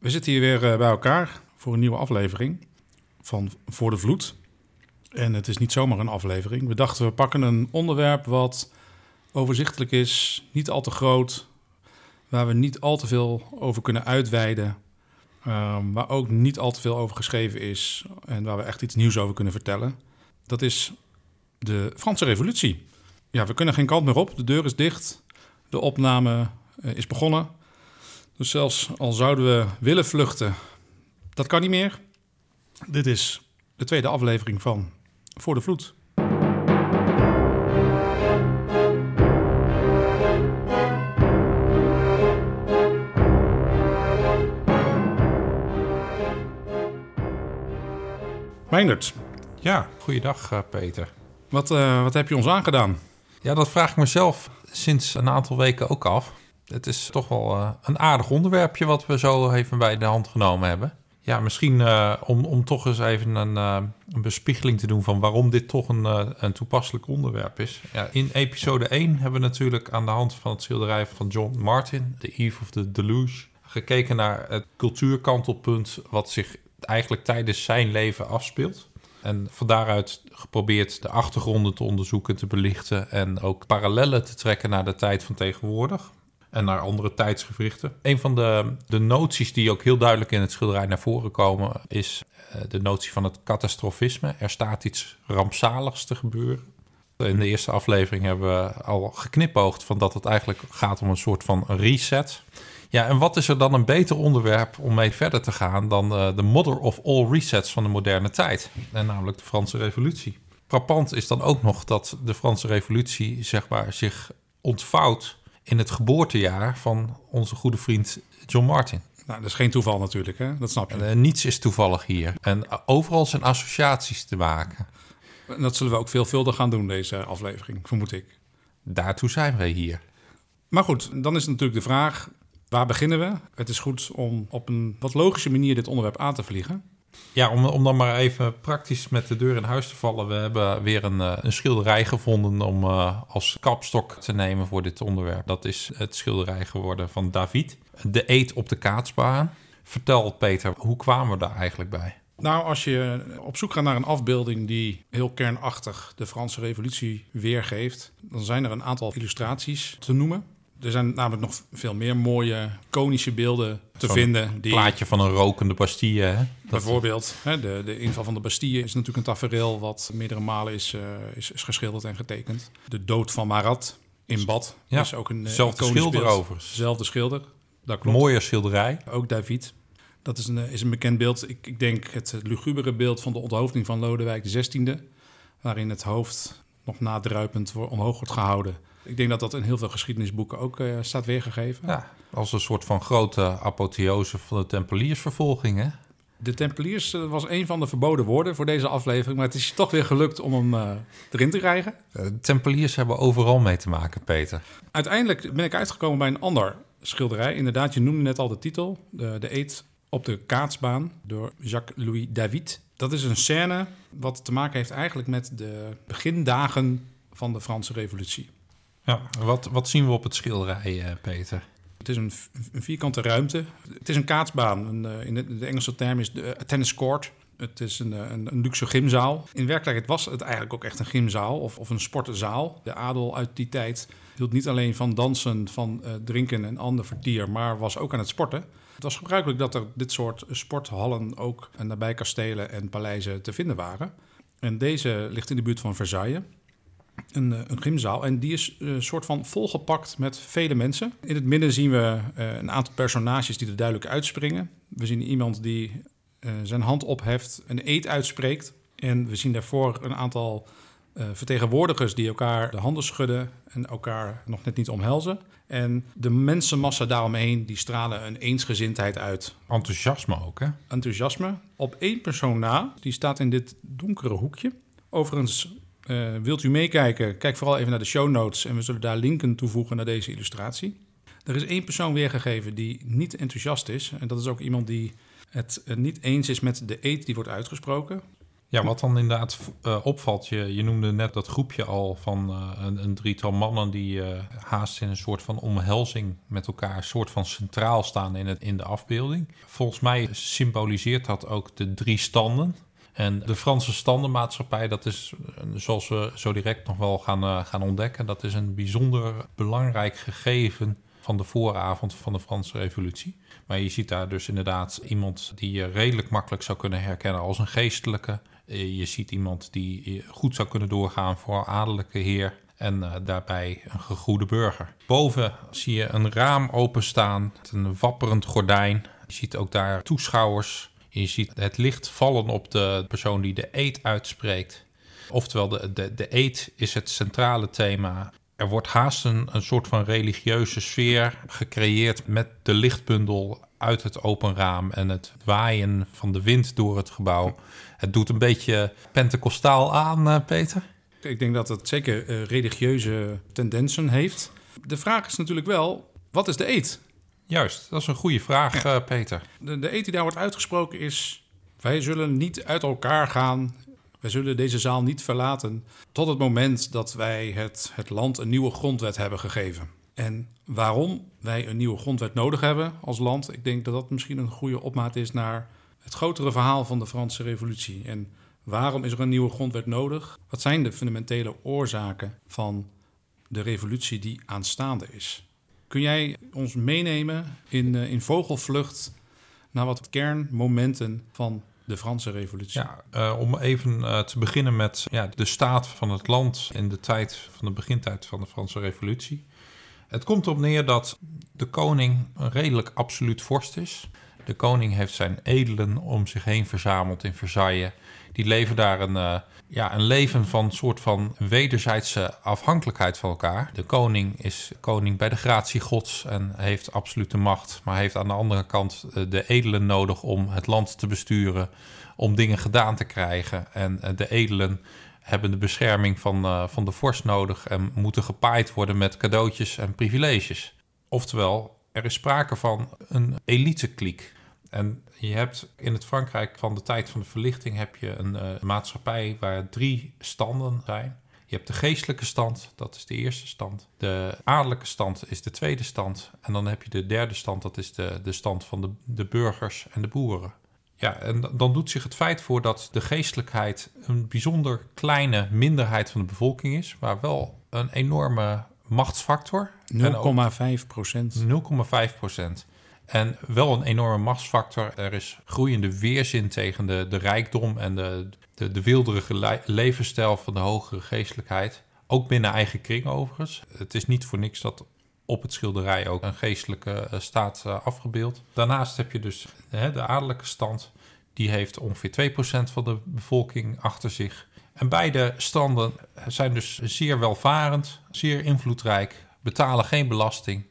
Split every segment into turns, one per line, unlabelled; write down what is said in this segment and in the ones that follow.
We zitten hier weer eh, bij elkaar voor een nieuwe aflevering van Voor de Vloed. En het is niet zomaar een aflevering. We dachten we pakken een onderwerp wat overzichtelijk is, niet al te groot, waar we niet al te veel over kunnen uitweiden, um, waar ook niet al te veel over geschreven is en waar we echt iets nieuws over kunnen vertellen. Dat is de Franse Revolutie. Ja, we kunnen geen kant meer op. De deur is dicht. De opname uh, is begonnen. Dus zelfs al zouden we willen vluchten, dat kan niet meer. Dit is de tweede aflevering van Voor de Vloed. Meindert.
Ja, goeiedag uh, Peter.
Wat, uh, wat heb je ons aangedaan?
Ja, dat vraag ik mezelf sinds een aantal weken ook af. Het is toch wel uh, een aardig onderwerpje wat we zo even bij de hand genomen hebben. Ja, misschien uh, om, om toch eens even een, uh, een, bespiegeling te doen van waarom dit toch een, een toepasselijk onderwerp is. Ja, in episode 1 hebben we natuurlijk aan de hand van het schilderij van John Martin, The Eve of the Deluge, gekeken naar het cultuurkantelpunt wat zich eigenlijk tijdens zijn leven afspeelt. En van daaruit geprobeerd de achtergronden te onderzoeken, te belichten en ook parallellen te trekken naar de tijd van tegenwoordig en naar andere tijdsgevrichten. Een van de, de noties die ook heel duidelijk in het schilderij naar voren komen, is uh, de notie van het catastrofisme. Er staat iets rampzaligs te gebeuren. In de eerste aflevering hebben we al geknipoogd van dat het eigenlijk gaat om een soort van reset. Ja, en wat is er dan een beter onderwerp om mee verder te gaan dan uh, de mother of all resets van de moderne tijd? En namelijk de Franse Revolutie. Frappant is dan ook nog dat de Franse Revolutie zeg maar, zich ontvouwt in het geboortejaar van onze goede vriend John Martin.
Nou, dat is geen toeval natuurlijk, hè? dat snap je.
En, uh, niets is toevallig hier. En uh, overal zijn associaties te maken.
En dat zullen we ook veelvuldig gaan doen, deze aflevering, vermoed ik.
Daartoe zijn wij hier.
Maar goed, dan is natuurlijk de vraag, waar beginnen we? Het is goed om op een wat logische manier dit onderwerp aan te vliegen.
Ja, om, om dan maar even praktisch met de deur in huis te vallen. We hebben weer een, een schilderij gevonden om uh, als kapstok te nemen voor dit onderwerp. Dat is het schilderij geworden van David. De eet op de kaatsbaan. Vertel Peter, hoe kwamen we daar eigenlijk bij?
Nou, als je op zoek gaat naar een afbeelding die heel kernachtig de Franse Revolutie weergeeft, dan zijn er een aantal illustraties te noemen. Er zijn namelijk nog veel meer mooie, konische beelden te vinden.
Die... plaatje van een rokende Bastille. Hè?
Bijvoorbeeld, hè, de, de inval van de Bastille is natuurlijk een tafereel... wat meerdere malen is, uh, is, is, geschilderd en getekend. De dood van Marat in bad
ja,
is ook een
Zelfde schilder overigens.
Zelfde schilder, dat klopt.
Mooie schilderij.
Ook David. Dat is een, is een bekend beeld. Ik, ik denk het lugubere beeld van de onthoofding van Lodewijk XVI... waarin het hoofd nog nadruipend omhoog wordt gehouden... Ik denk dat dat in heel veel geschiedenisboeken ook uh, staat weergegeven.
Ja, als een soort van grote apotheose van de Tempeliersvervolging, hè?
De Tempeliers uh, was een van de verboden woorden voor deze aflevering, maar het is toch weer gelukt om hem uh, erin te krijgen.
De Tempeliers hebben overal mee te maken, Peter.
Uiteindelijk ben ik uitgekomen bij een ander schilderij. Inderdaad, je noemde net al de titel, de, de eet op de kaatsbaan door Jacques-Louis David. Dat is een scène wat te maken heeft eigenlijk met de begindagen van de Franse Revolutie.
Ja, wat, wat zien we op het schilderij, uh, Peter?
Het is een, een, vierkante ruimte. Het is een kaatsbaan. Een, uh, in de, de, Engelse term is de uh, tennis court. Het is een, een, een, luxe gymzaal. In werkelijkheid was het eigenlijk ook echt een gymzaal of, of een sportzaal. De adel uit die tijd hield niet alleen van dansen, van drinken en ander vertier, maar was ook aan het sporten. Het was gebruikelijk dat er dit soort sporthallen ook nabij kastelen en paleizen te vinden waren. En deze ligt in de buurt van Versailles een, een gymzaal. En die is een soort van volgepakt met vele mensen. In het midden zien we uh, een aantal personages die er duidelijk uitspringen. We zien iemand die zijn hand opheft, een eet uitspreekt. En we zien daarvoor een aantal vertegenwoordigers die elkaar de handen schudden en elkaar nog net niet omhelzen. En de mensenmassa daaromheen, die stralen een eensgezindheid uit.
Enthousiasme ook, hè?
Enthousiasme. Op één persoon na, die staat in dit donkere hoekje. Overigens uh, wilt u meekijken? Kijk vooral even naar de show notes en we zullen daar linken toevoegen naar deze illustratie. Er is één persoon weergegeven die niet enthousiast is. En dat is ook iemand die het niet eens is met de eet die wordt uitgesproken.
Ja, wat dan inderdaad uh, opvalt, je, je noemde net dat groepje al van een, een, drietal mannen die haast in een soort van omhelzing met elkaar, een soort van centraal staan in, het, in de afbeelding. Volgens mij symboliseert dat ook de drie standen. En de Franse standenmaatschappij, dat is, zoals we zo direct nog wel gaan, gaan ontdekken, dat is een bijzonder belangrijk gegeven van de vooravond van de Franse Revolutie. Maar je ziet daar dus inderdaad iemand die je redelijk makkelijk zou kunnen herkennen als een geestelijke. Eh, je ziet iemand die goed zou kunnen doorgaan voor adellijke heer en daarbij een gegoede burger. Boven zie je een raam openstaan, een wapperend gordijn. Je ziet ook daar toeschouwers. Je ziet het licht vallen op de persoon die de eed uitspreekt. Oftewel, de, de, de eed is het centrale thema. Er wordt haast een, een soort van religieuze sfeer gecreëerd met de lichtbundel uit het open raam en het waaien van de wind door het gebouw. Het doet een beetje pentecostaal aan, uh, Peter.
Ik denk dat het zeker uh, religieuze tendensen heeft. De vraag is natuurlijk wel, wat is de eet?
Juist, dat is een goede vraag, ja. uh, Peter.
De, de eet die daar wordt uitgesproken is... wij zullen niet uit elkaar gaan... wij zullen deze zaal niet verlaten... tot het moment dat wij het, het land een nieuwe grondwet hebben gegeven. En waarom wij een nieuwe grondwet nodig hebben als land... ik denk dat dat misschien een goede opmaat is naar het grotere verhaal van de Franse Revolutie. En waarom is er een nieuwe grondwet nodig? Wat zijn de fundamentele oorzaken van de revolutie die aanstaande is? Kun jij ons meenemen in, uh, in vogelvlucht naar wat kernmomenten van de Franse Revolutie?
Ja, uh, om even uh, te beginnen met ja, de staat van het land in de tijd van de begintijd van de Franse Revolutie. Het komt erop neer dat de koning een redelijk absoluut vorst is. De koning heeft zijn edelen om zich heen verzameld in Versailles. Die leven daar een, uh, ja, een leven van soort van wederzijdse afhankelijkheid van elkaar. De koning is koning bij de gratie gods en heeft absolute macht. Maar heeft aan de andere kant de edelen nodig om het land te besturen. Om dingen gedaan te krijgen. En de edelen hebben de bescherming van, van de vorst nodig. En moeten gepaaid worden met cadeautjes en privileges. Oftewel, er is sprake van een elitekliek. En je hebt in het Frankrijk van de tijd van de verlichting heb je een uh, maatschappij waar drie standen zijn. Je hebt de geestelijke stand, dat is de eerste stand. De adellijke stand is de tweede stand. En dan heb je de derde stand, dat is de, de stand van de, de burgers en de boeren. Ja, en dan doet zich het feit voor dat de geestelijkheid een bijzonder kleine minderheid van de bevolking is, maar wel een enorme machtsfactor.
0,5 procent.
0,5 procent. En wel een enorme machtsfactor. Er is groeiende weerzin tegen de, de rijkdom en de, de, de wilderige levensstijl van de hogere geestelijkheid. Ook binnen eigen kring overigens. Het is niet voor niks dat op het schilderij ook een geestelijke staat afgebeeld. Daarnaast heb je dus hè, de adellijke stand. Die heeft ongeveer 2% van de bevolking achter zich. En beide standen zijn dus zeer welvarend, zeer invloedrijk, betalen geen belasting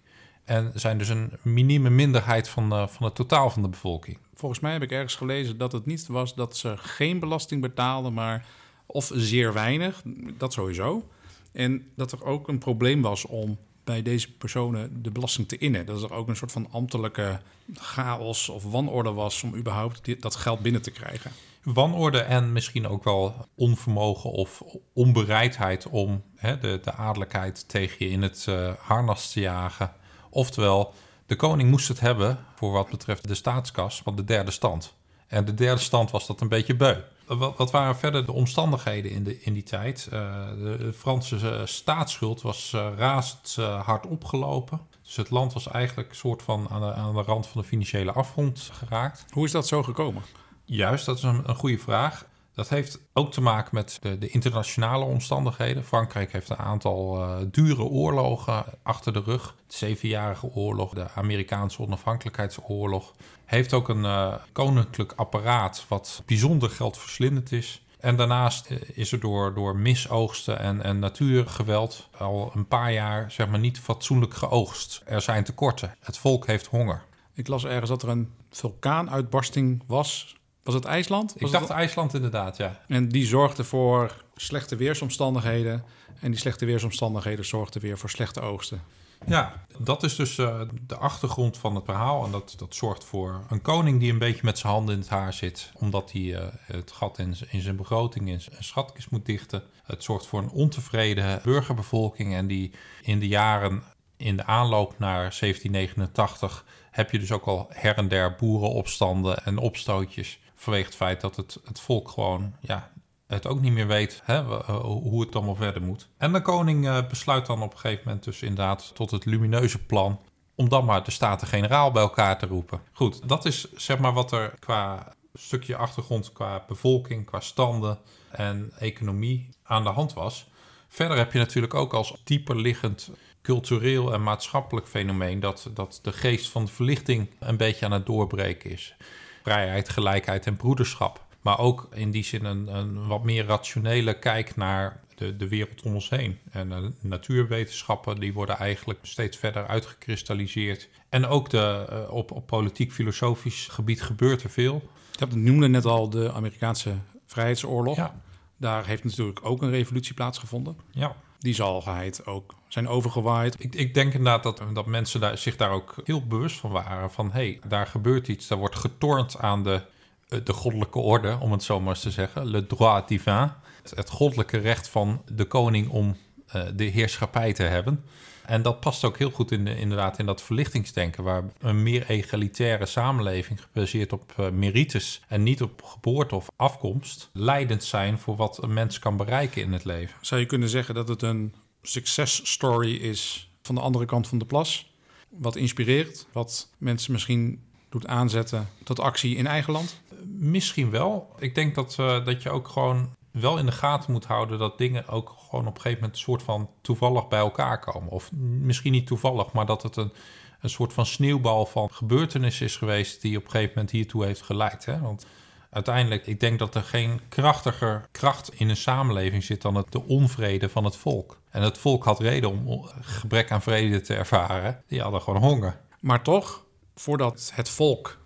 en zijn dus een minieme minderheid van, uh, van het totaal van de bevolking.
Volgens mij heb ik ergens gelezen dat het niet was dat ze geen belasting betaalden, maar of zeer weinig, dat sowieso. En dat er ook een probleem was om bij deze personen de belasting te innen. Dat er ook een soort van ambtelijke chaos of wanorde was om überhaupt dit, dat geld binnen te krijgen.
Wanorde en misschien ook wel onvermogen of onbereidheid om hè, de, de tegen je in het uh, harnas te jagen. Oftewel, de koning moest het hebben voor wat betreft de staatskas van de derde stand. En de derde stand was dat een beetje beu. Wat, wat waren verder de omstandigheden in, de, in die tijd? Uh, de Franse staatsschuld was uh, razend hard opgelopen. Dus het land was eigenlijk een soort van aan de, aan de rand van de financiële afgrond geraakt.
Hoe is dat zo gekomen?
Juist, dat is een, een goede vraag. Dat heeft ook te maken met de, de, internationale omstandigheden. Frankrijk heeft een aantal uh, dure oorlogen achter de rug. De Zevenjarige Oorlog, de Amerikaanse Onafhankelijkheidsoorlog. Heeft ook een uh, koninklijk apparaat wat bijzonder geldverslindend is. En daarnaast is er door, door misoogsten en, en natuurgeweld al een paar jaar zeg maar, niet fatsoenlijk geoogst. Er zijn tekorten. Het volk heeft honger.
Ik las ergens dat er een vulkaanuitbarsting was was het IJsland? Was
ik dacht het... IJsland inderdaad, ja.
En die zorgde voor slechte weersomstandigheden. En die slechte weersomstandigheden zorgden weer voor slechte oogsten.
Ja, dat is dus uh, de achtergrond van het verhaal. En dat, dat zorgt voor een koning die een beetje met zijn handen in het haar zit. Omdat hij uh, het gat in, zijn begroting, in zijn schatkist moet dichten. Het zorgt voor een ontevreden burgerbevolking. En die in de jaren in de aanloop naar 1789 heb je dus ook al her en der boerenopstanden en opstootjes. Vanwege het feit dat het, het volk gewoon ja, het ook niet meer weet hè, hoe het allemaal verder moet. En de koning uh, besluit dan op een gegeven moment dus inderdaad tot het lumineuze plan om dan maar de Staten-Generaal bij elkaar te roepen. Goed, dat is zeg maar wat er qua stukje achtergrond, qua bevolking, qua standen en economie aan de hand was. Verder heb je natuurlijk ook als dieper liggend cultureel en maatschappelijk fenomeen dat, dat de geest van de verlichting een beetje aan het doorbreken is. Vrijheid, gelijkheid en broederschap. Maar ook in die zin een, een wat meer rationele kijk naar de, de wereld om ons heen. En de natuurwetenschappen die worden eigenlijk steeds verder uitgekristalliseerd. En ook de, eh, op, op politiek-filosofisch gebied gebeurt er veel.
Ik noemde net al de Amerikaanse Vrijheidsoorlog. Ja. Daar heeft natuurlijk ook een revolutie plaatsgevonden.
Ja.
Die zal geheid ook zijn overgewaaid.
Ik, ik denk inderdaad dat, dat mensen daar, zich daar ook heel bewust van waren. Van hé, hey, daar gebeurt iets. Daar wordt getornd aan de eh, de goddelijke orde, om het zo maar eens te zeggen, le droit divin, het goddelijke recht van de koning om uh, de heerschappij te hebben. En dat past ook heel goed in de, inderdaad in dat verlichtingsdenken, waar een meer egalitaire samenleving gebaseerd op uh, merites en niet op geboorte of afkomst leidend zijn voor wat een mens kan bereiken in het leven.
Zou je kunnen zeggen dat het een success story is van de andere kant van de plas? Wat inspireert, wat mensen misschien doet aanzetten tot actie in eigen land?
Misschien wel. Ik denk dat, uh, dat je ook gewoon wel in de gaten moet houden dat dingen ook gewoon op een gegeven moment een soort van toevallig bij elkaar komen. Of misschien niet toevallig, maar dat het een, een soort van sneeuwbal van gebeurtenissen is geweest die op een gegeven moment hiertoe heeft geleid. Hè? Want uiteindelijk, ik denk dat er geen krachtiger kracht in een samenleving zit dan het, de onvrede van het volk. En het volk had reden om gebrek aan vrede te ervaren. Die hadden gewoon honger.
Maar toch, voordat het volk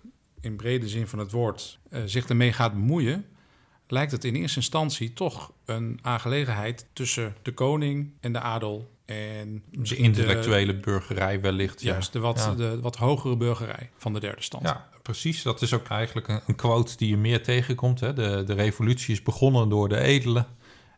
in brede zin van het woord uh, zich ermee gaat bemoeien, lijkt het in eerste instantie toch een aangelegenheid tussen de koning en de adel. En
de intellectuele burgerij wellicht.
Juist, de, wat, de wat hogere burgerij van de derde stand.
Ja, precies. Dat is ook eigenlijk een, een quote die je meer tegenkomt. Hè. De, de revolutie is begonnen door de edelen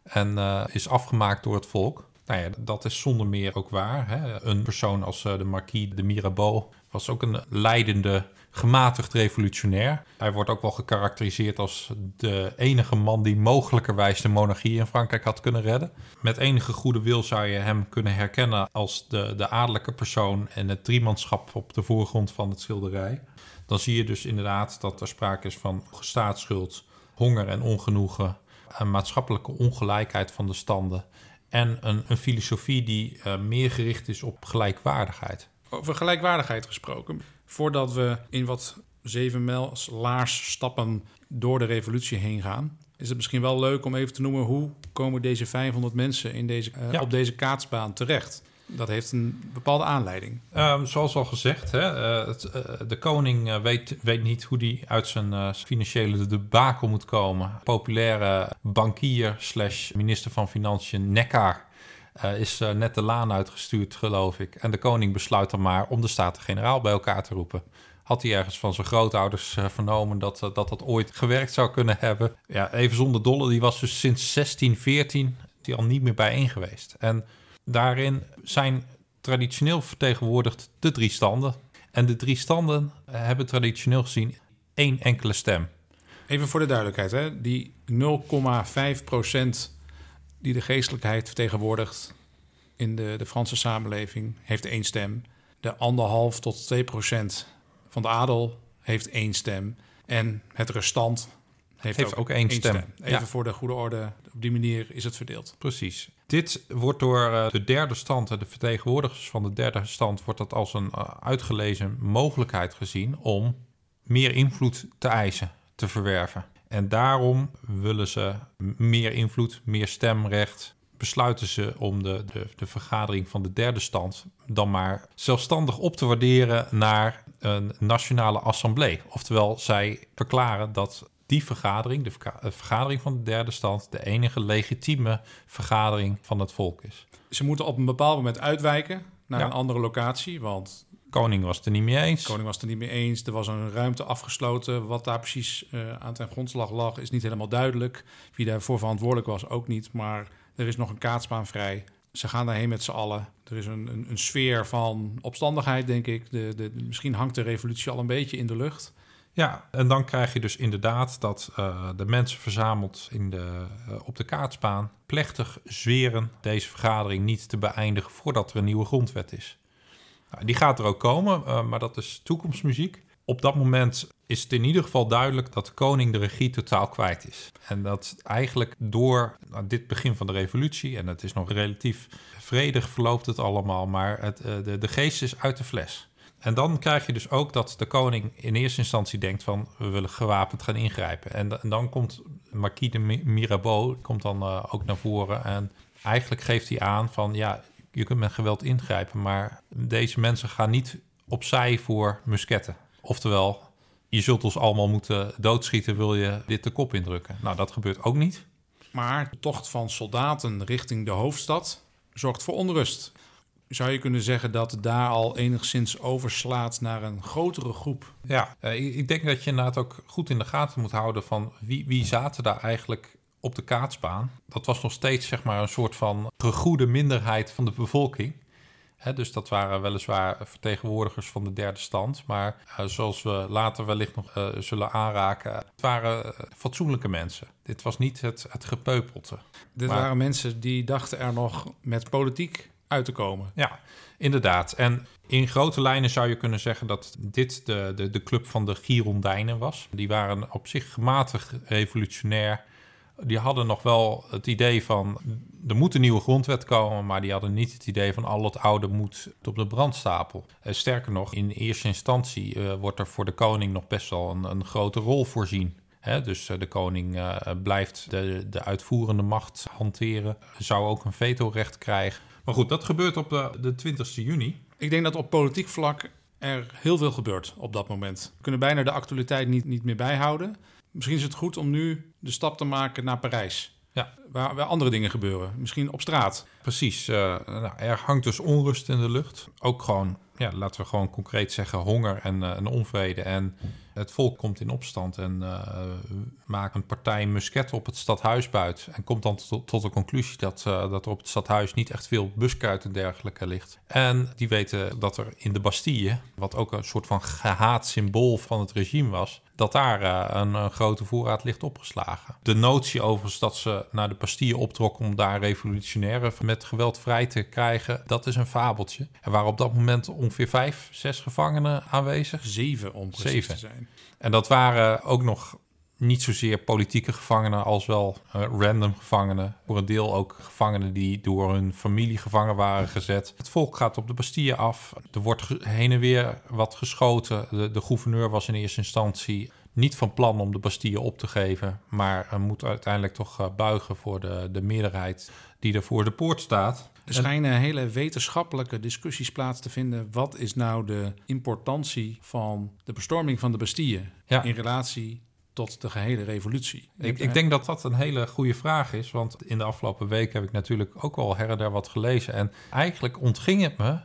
en uh, is afgemaakt door het volk. Nou ja, dat is zonder meer ook waar. Hè. Een persoon als uh, de Marquis de Mirabeau was ook een leidende, gematigd revolutionair. Hij wordt ook wel gekarakteriseerd als de enige man die mogelijkerwijs de monarchie in Frankrijk had kunnen redden. Met enige goede wil zou je hem kunnen herkennen als de, de adellijke persoon en het driemanschap op de voorgrond van het schilderij. Dan zie je dus inderdaad dat er sprake is van staatsschuld, honger en ongenoegen, een maatschappelijke ongelijkheid van de standen en een, een filosofie die uh, meer gericht is op gelijkwaardigheid.
Over gelijkwaardigheid gesproken. Voordat we in wat zeven mijls laars stappen door de revolutie heen gaan, is het misschien wel leuk om even te noemen hoe komen deze 500 mensen in deze, uh, op deze kaatsbaan terecht. Dat heeft een bepaalde aanleiding.
Um, zoals al gezegd, hè, uh, het, uh, de koning weet, weet niet hoe hij uit zijn financiële debakel moet komen. Populaire bankier slash minister van Financiën Neckar uh, is uh, net de laan uitgestuurd, geloof ik. En de koning besluit dan maar om de Staten-Generaal bij elkaar te roepen. Had hij ergens van zijn grootouders uh, vernomen dat, dat dat ooit gewerkt zou kunnen hebben. Ja, even zonder dolle, die was dus sinds 1614 die al niet meer bijeen geweest. En daarin zijn traditioneel vertegenwoordigd de drie standen. En de drie standen hebben traditioneel gezien één enkele stem.
Even voor de duidelijkheid, hè? die 0,5 procent die de geestelijkheid vertegenwoordigt in de, de Franse samenleving, heeft één stem. De anderhalf tot 2 procent van de adel heeft één stem. En het restant heeft, heeft ook, één stem. stem. Even voor de goede orde, op die manier is het verdeeld.
Precies. Dit wordt door eh, de derde stand, de vertegenwoordigers van de derde stand, wordt dat als een eh, uitgelezen mogelijkheid gezien om meer invloed te eisen, te verwerven. En daarom willen ze meer invloed, meer stemrecht. Besluiten ze om de, de, de vergadering van de derde stand dan maar zelfstandig op te waarderen naar een nationale assemblée. Oftewel, zij verklaren dat die vergadering, de vergadering van de derde stand, de enige legitieme vergadering van het volk is.
Ze moeten op een bepaald moment uitwijken naar
Ja.
een andere locatie. Want
Koning was het er niet mee eens.
koning was het er niet mee eens. Er was een ruimte afgesloten. Wat daar precies eh, aan ten grondslag lag, is niet helemaal duidelijk. Wie daarvoor verantwoordelijk was, ook niet. Maar er is nog een kaatsbaan vrij. Ze gaan daarheen met z'n allen. Er is een, een, een sfeer van opstandigheid, denk ik. De, de, misschien hangt de revolutie al een beetje in de lucht.
Ja, en dan krijg je dus inderdaad dat eh, de mensen verzameld in de, eh, op de kaatsbaan plechtig zweren deze vergadering niet te beëindigen voordat er een nieuwe grondwet is. Nou, die gaat er ook komen, eh, maar dat is toekomstmuziek. Op dat moment is het in ieder geval duidelijk dat de koning de regie totaal kwijt is. En dat eigenlijk door nou, dit begin van de revolutie, en het is nog relatief vredig verloopt het allemaal, maar het, eh, de, de geest is uit de fles. En dan krijg je dus ook dat de koning in eerste instantie denkt van we willen gewapend gaan ingrijpen. En, da- en dan komt Marquis de Mi- Mirabeau komt dan eh, ook naar voren en eigenlijk geeft hij aan van ja, je kunt met geweld ingrijpen, maar deze mensen gaan niet opzij voor musketten. Oftewel, je zult ons allemaal moeten doodschieten, wil je dit de kop indrukken. Nou, dat gebeurt ook niet.
Maar de tocht van soldaten richting de hoofdstad zorgt voor onrust. Zou je kunnen zeggen dat het daar al enigszins overslaat naar een grotere groep?
Ja, eh, ik ik denk dat je inderdaad ook goed in de gaten moet houden van wie, wie zaten daar eigenlijk op de kaatsbaan. Dat was nog steeds zeg maar een soort van gegoede minderheid van de bevolking. Dus dat waren weliswaar vertegenwoordigers van de derde stand. Maar eh, zoals we later wellicht nog eh, zullen aanraken, het waren eh, fatsoenlijke mensen. Dit was niet het, het gepeupelte.
Dit
Maar-
waren mensen die dachten er nog met politiek uit te komen.
Ja, inderdaad. En in grote lijnen zou je kunnen zeggen dat dit de, de, de club van de Girondijnen was. Die waren op zich gematigd revolutionair. Die hadden nog wel het idee van er moet een nieuwe grondwet komen, maar die hadden niet het idee van al het oude moet op de brandstapel. Eh, sterker nog, in eerste instantie eh, wordt er voor de koning nog best wel een, een grote rol voorzien. Dus eh, de koning blijft de, de uitvoerende macht hanteren, zou ook een vetorecht krijgen. Maar goed, dat gebeurt op de, de 20 juni.
Ik denk dat op politiek vlak er heel veel gebeurt op dat moment. We kunnen bijna de actualiteit niet, niet meer bijhouden. Misschien is het goed om nu de stap te maken naar Parijs.
Ja.
Waar, waar andere dingen gebeuren. Misschien op straat.
Precies, eh, nou, er hangt dus onrust in de lucht. Ook gewoon, ja, laten we gewoon concreet zeggen, honger en, eh, en onvrede. En het volk komt in opstand en eh, maakt een partij musketten op het stadhuis buiten. En komt dan tot, tot de conclusie dat, dat er op het stadhuis niet echt veel buskruid en dergelijke ligt. En die weten dat er in de Bastille, wat ook een soort van gehaat symbool van het regime was, dat daar eh, een, een grote voorraad ligt opgeslagen. De notie overigens dat ze naar de Bastille optrokken om daar revolutionairen met geweld vrij te krijgen, dat is een fabeltje. Er waren op dat moment ongeveer vijf, zes gevangenen aanwezig.
Zeven om precies
Zeven.
te zijn.
En dat waren ook nog niet zozeer politieke gevangenen als wel eh, random gevangenen. Voor een deel ook gevangenen die door hun familie gevangen waren gezet. Het volk gaat op de Bastille af. Er wordt heen en weer wat geschoten. De, de gouverneur was in eerste instantie niet van plan om de Bastille op te geven. Maar moet uiteindelijk toch eh, buigen voor de, de meerderheid die er voor de poort staat.
Er schijnen hele wetenschappelijke discussies plaats te vinden. Wat is nou de importantie van de bestorming van de Bastille
Ja.
in relatie tot de gehele revolutie?
Ik, ik denk dat dat een hele goede vraag is. Want in de afgelopen week heb ik natuurlijk ook wel her en der wat gelezen. En eigenlijk ontging het me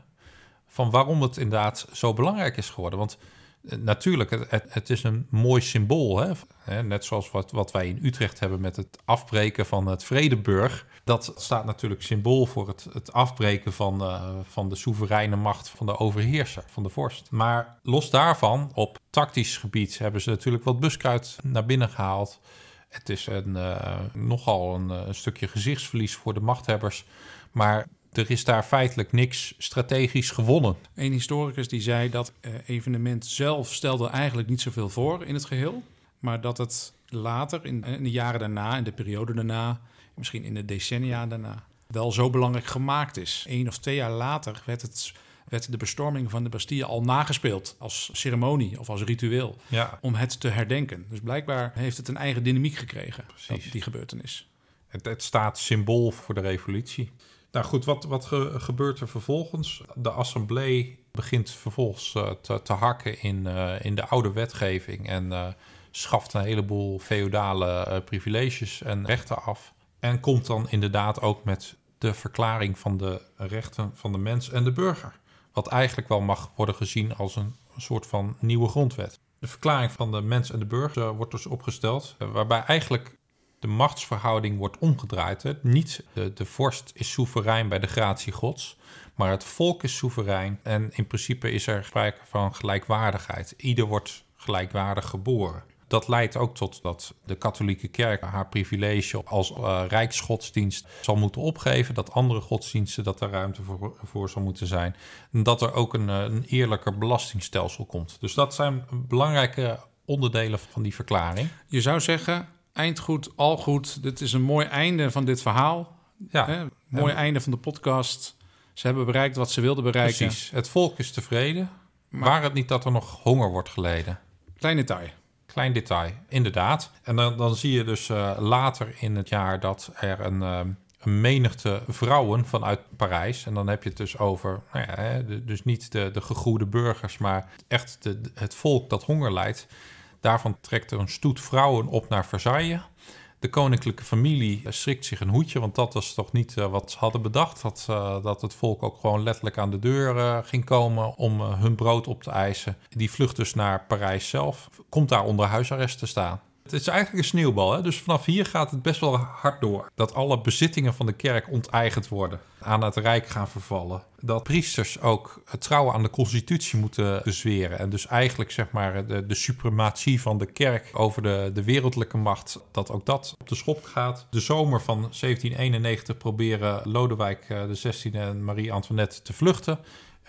van waarom het inderdaad zo belangrijk is geworden. Want natuurlijk, het, het, is een mooi symbool. Hè? Net zoals wat, wat wij in Utrecht hebben met het afbreken van het Vredeburg. Dat staat natuurlijk symbool voor het, het afbreken van, eh, van de soevereine macht van de overheerser, van de vorst. Maar los daarvan, op tactisch gebied hebben ze natuurlijk wat buskruid naar binnen gehaald. Het is een, eh, nogal eh, een stukje gezichtsverlies voor de machthebbers. Maar er is daar feitelijk niks strategisch gewonnen.
Een historicus die zei dat eh, evenement zelf stelde eigenlijk niet zoveel voor in het geheel. Maar dat het later, in, in de jaren daarna, in de periode daarna, misschien in de decennia daarna, wel zo belangrijk gemaakt is. Eén of twee jaar later werd, het, werd de bestorming van de Bastille al nagespeeld als ceremonie of als ritueel.
Ja,
Om het te herdenken. Dus blijkbaar heeft het een eigen dynamiek gekregen, dat, die gebeurtenis.
het, het staat symbool voor de revolutie. Nou goed, wat, wat ge- gebeurt er vervolgens? De assemblee begint vervolgens eh, te, te hakken in, eh, in de oude wetgeving en eh, schaft een heleboel feodale privileges en rechten af. En komt dan inderdaad ook met de verklaring van de rechten van de mens en de burger. Wat eigenlijk wel mag worden gezien als een soort van nieuwe grondwet. De verklaring van de mens en de burger wordt dus opgesteld, waarbij eigenlijk de machtsverhouding wordt omgedraaid. Hè. Niet de, de vorst is soeverein bij de gratie gods, maar het volk is soeverein. En in principe is er sprake van gelijkwaardigheid. Ieder wordt gelijkwaardig geboren. Dat leidt ook tot dat de katholieke kerk haar privilege als uh, rijksgodsdienst zal moeten opgeven. Dat andere godsdiensten, dat er ruimte voor, voor zal moeten zijn. En dat er ook een, eh, een eerlijker belastingstelsel komt. Dus dat zijn belangrijke onderdelen van die verklaring.
Je zou zeggen, eind goed, al goed. Dit is een mooi einde van dit verhaal. Ja. Hè? Mooi einde van de podcast. Ze hebben bereikt wat ze wilden bereiken.
Precies. Het volk is tevreden. Maar Waar het niet dat er nog honger wordt geleden.
Klein detail.
Klein detail, inderdaad. En dan, dan zie je dus uh, later in het jaar dat er een, uh, een menigte vrouwen vanuit Parijs... en dan heb je het dus over, nou ja, dus niet de, de gegoede burgers... maar echt de, het volk dat honger lijdt... Daarvan trekt er een stoet vrouwen op naar Versailles. De koninklijke familie schrikt zich een hoedje, want dat was toch niet uh, wat ze hadden bedacht. Dat, uh, dat het volk ook gewoon letterlijk aan de deur uh, ging komen om hun brood op te eisen. Die vlucht dus naar Parijs zelf, komt daar onder huisarrest te staan. Het is eigenlijk een sneeuwbal, hè? dus vanaf hier gaat het best wel hard door. Dat alle bezittingen van de kerk onteigend worden, aan het rijk gaan vervallen. Dat priesters ook trouwen aan de constitutie moeten bezweren. En dus eigenlijk zeg maar de, de suprematie van de kerk over de, de wereldlijke macht, dat ook dat op de schop gaat. De zomer van 1791 proberen Lodewijk XVI en Marie Antoinette te vluchten.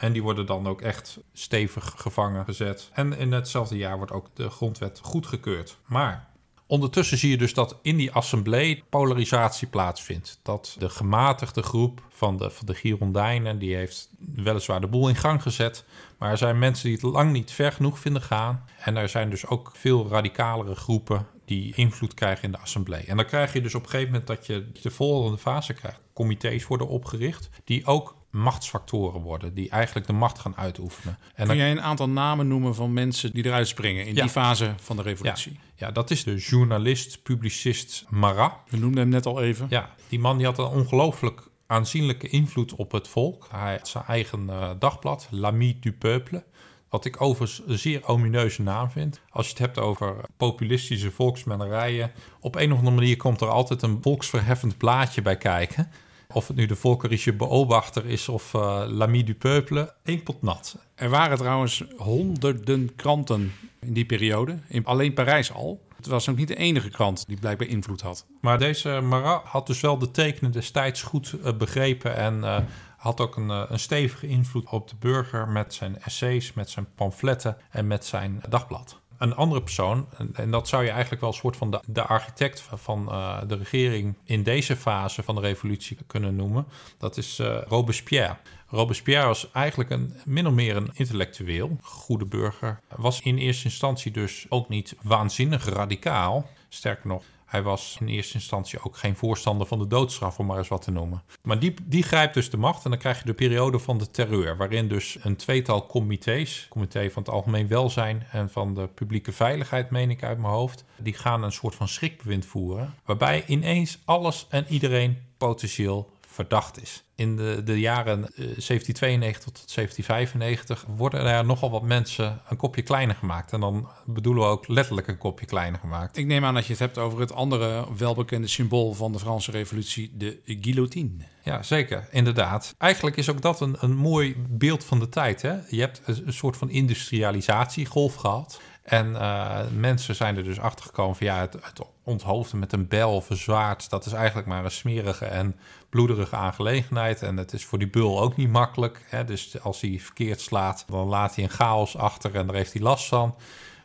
En die worden dan ook echt stevig gevangen gezet. En in hetzelfde jaar wordt ook de grondwet goedgekeurd. Maar Ondertussen zie je dus dat in die assemblee polarisatie plaatsvindt. Dat de gematigde groep van de, van de Girondijnen, die heeft weliswaar de boel in gang gezet. Maar er zijn mensen die het lang niet ver genoeg vinden gaan. En er zijn dus ook veel radicalere groepen die invloed krijgen in de assemblee. En dan krijg je dus op een gegeven moment dat je de volgende fase krijgt. Comité's worden opgericht die ook machtsfactoren worden, die eigenlijk de macht gaan uitoefenen.
En Kun jij een aantal namen noemen van mensen die eruit springen in die fase van de revolutie?
Ja. ja. dat is de journalist, publicist Marat.
We noemden hem net al even.
Ja, die man die had een ongelooflijk aanzienlijke invloed op het volk. Hij had zijn eigen uh, dagblad, L'Ami du Peuple. Wat ik overigens een zeer omineuze naam vind. Als je het hebt over populistische volksmennerijen. Op een of andere manier komt er altijd een volksverheffend blaadje bij kijken. Of het nu de volkerische beobachter is of uh, l'ami du peuple, één pot nat.
Er waren trouwens honderden kranten in die periode, in alleen Parijs al. Het was ook niet de enige krant die blijkbaar invloed had.
Maar deze Marat had dus wel de tekenen destijds goed uh, begrepen en uh, had ook een, een, stevige invloed op de burger met zijn essays, met zijn pamfletten en met zijn dagblad een andere persoon, en, dat zou je eigenlijk wel een soort van de, de architect van uh, de regering in deze fase van de revolutie kunnen noemen, dat is uh, Robespierre. Robespierre was eigenlijk een, min of meer een intellectueel, goede burger. Was in eerste instantie dus ook niet waanzinnig radicaal. Sterker nog, hij was in eerste instantie ook geen voorstander van de doodstraf, om maar eens wat te noemen. Maar die, die grijpt dus de macht en dan krijg je de periode van de terreur, waarin dus een tweetal comité's, comité van het algemeen welzijn en van de publieke veiligheid, meen ik uit mijn hoofd, die gaan een soort van schrikbewind voeren, waarbij ineens alles en iedereen potentieel verdacht is. In de, de jaren 1792 tot 1795 worden er nogal wat mensen een kopje kleiner gemaakt. En dan bedoelen we ook letterlijk een kopje kleiner gemaakt.
Ik neem aan dat je het hebt over het andere welbekende symbool van de Franse Revolutie, de guillotine.
Ja, zeker, inderdaad. Eigenlijk is ook dat een, een mooi beeld van de tijd. Hè? Je hebt een soort van industrialisatiegolf gehad. En uh, mensen zijn er dus achter gekomen van ja, het, het onthoofden met een bel of een zwaard, dat is eigenlijk maar een smerige en bloederige aangelegenheid. En het is voor die bul ook niet makkelijk. Hè? Dus als hij verkeerd slaat, dan laat hij een chaos achter en daar heeft hij last van.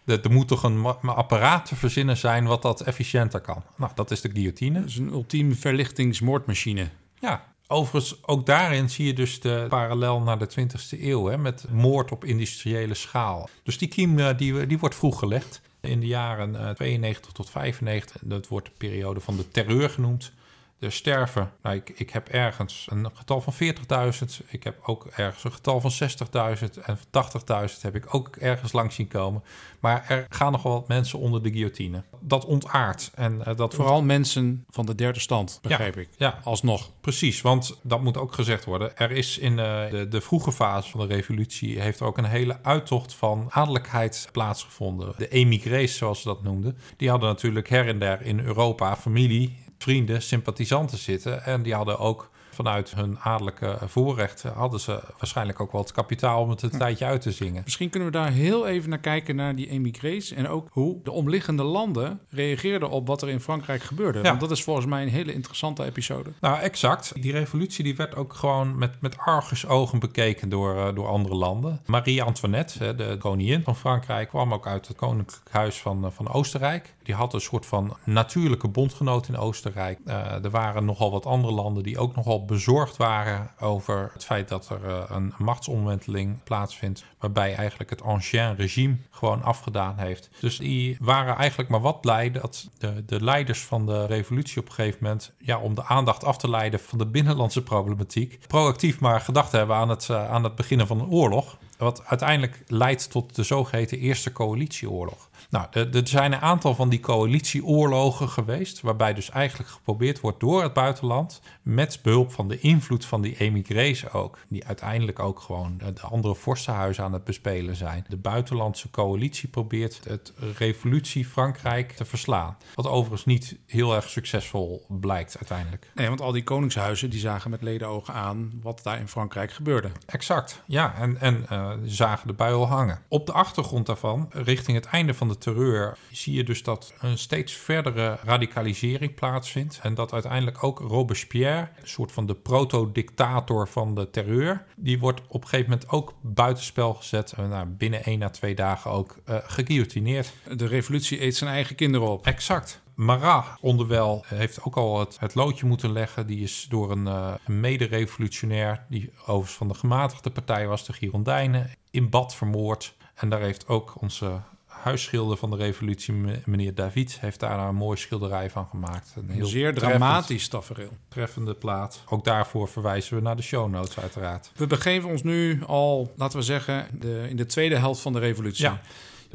Er moet toch een apparaat te verzinnen zijn wat dat efficiënter kan. Nou, dat is de guillotine. Dat
is een ultieme verlichtingsmoordmachine.
Ja, Overigens, ook daarin zie je dus de parallel naar de 20e eeuw, hè, met moord op industriële schaal. Dus die kiem eh, die, die wordt vroeg gelegd. In de jaren 92 eh, tot 95, dat wordt de periode van de terreur genoemd. Er sterven, nou, ik, ik heb ergens een getal van 40.000. Ik heb ook ergens een getal van 60.000. En 80.000 heb ik ook ergens langs zien komen. Maar er gaan nog wel wat mensen onder de guillotine. Dat ontaart. En uh, dat
Vooral mensen van de derde stand, begrijp
ja,
ik.
Ja,
alsnog.
Precies, want dat moet ook gezegd worden. Er is in uh, de, de vroege fase van de revolutie... heeft er ook een hele uittocht van adellijkheid plaatsgevonden. De émigrés, zoals ze dat noemden. Die hadden natuurlijk her en der in Europa familie vrienden, sympathisanten zitten. En die hadden ook vanuit hun adellijke voorrechten hadden ze waarschijnlijk ook wel het kapitaal om het een tijdje uit te zingen.
Misschien kunnen we daar heel even naar kijken naar die emigrees en ook hoe de omliggende landen reageerden op wat er in Frankrijk gebeurde. Ja. Want dat is volgens mij een hele interessante episode.
Nou, exact. Die revolutie die werd ook gewoon met, met argusogen bekeken door, uh, door andere landen. Marie Antoinette, de koningin van Frankrijk, kwam ook uit het koninklijk huis van, uh, van Oostenrijk. Die had een soort van natuurlijke bondgenoot in Oostenrijk. Uh, er waren nogal wat andere landen die ook nogal bezorgd waren over het feit dat er uh, een machtsomwenteling plaatsvindt, waarbij eigenlijk het ancien regime gewoon afgedaan heeft. Dus die waren eigenlijk maar wat blij dat de, de leiders van de revolutie op een gegeven moment, ja, om de aandacht af te leiden van de binnenlandse problematiek, proactief maar gedacht hebben aan het, uh, aan het beginnen van een oorlog. Wat uiteindelijk leidt tot de zogeheten Eerste Coalitieoorlog. Nou, er zijn een aantal van die coalitieoorlogen geweest, waarbij dus eigenlijk geprobeerd wordt door het buitenland, met behulp van de invloed van die emigrees ook, die uiteindelijk ook gewoon de andere vorstenhuizen aan het bespelen zijn. De buitenlandse coalitie probeert het revolutie Frankrijk te verslaan. Wat overigens niet heel erg succesvol blijkt uiteindelijk.
Nee, want al die koningshuizen die zagen met ledenogen aan wat daar in Frankrijk gebeurde.
Exact, ja, en, en uh, zagen de bui al hangen. Op de achtergrond daarvan, richting het einde van de terreur zie je dus dat een steeds verdere radicalisering plaatsvindt. En dat uiteindelijk ook Robespierre, een soort van de proto-dictator van de terreur, die wordt op een gegeven moment ook buitenspel gezet. En nou, binnen één à twee dagen ook uh, geguillotineerd.
De revolutie eet zijn eigen kinderen op.
Exact. Marat onderwijl heeft ook al het, het, loodje moeten leggen. Die is door een, uh, een mede-revolutionair, die overigens van de gematigde partij was, de Girondijnen, in bad vermoord. En daar heeft ook onze huisschilder van de revolutie, meneer David, heeft daar een mooie schilderij van gemaakt.
Een heel zeer dramatisch tafereel.
Treffende plaat. Ook daarvoor verwijzen we naar de show notes uiteraard.
We begeven ons nu al, laten we zeggen, de, in de tweede helft van de revolutie.
Ja,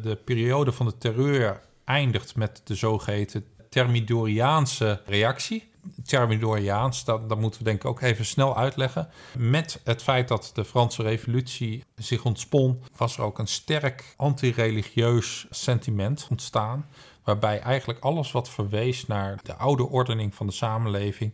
de periode van de terreur eindigt met de zogeheten Thermidoriaanse reactie. Thermidoriaans, dat, moeten we denk ik ook even snel uitleggen. Met het feit dat de Franse revolutie zich ontspon, was er ook een sterk antireligieus sentiment ontstaan. Waarbij eigenlijk alles wat verwees naar de oude ordening van de samenleving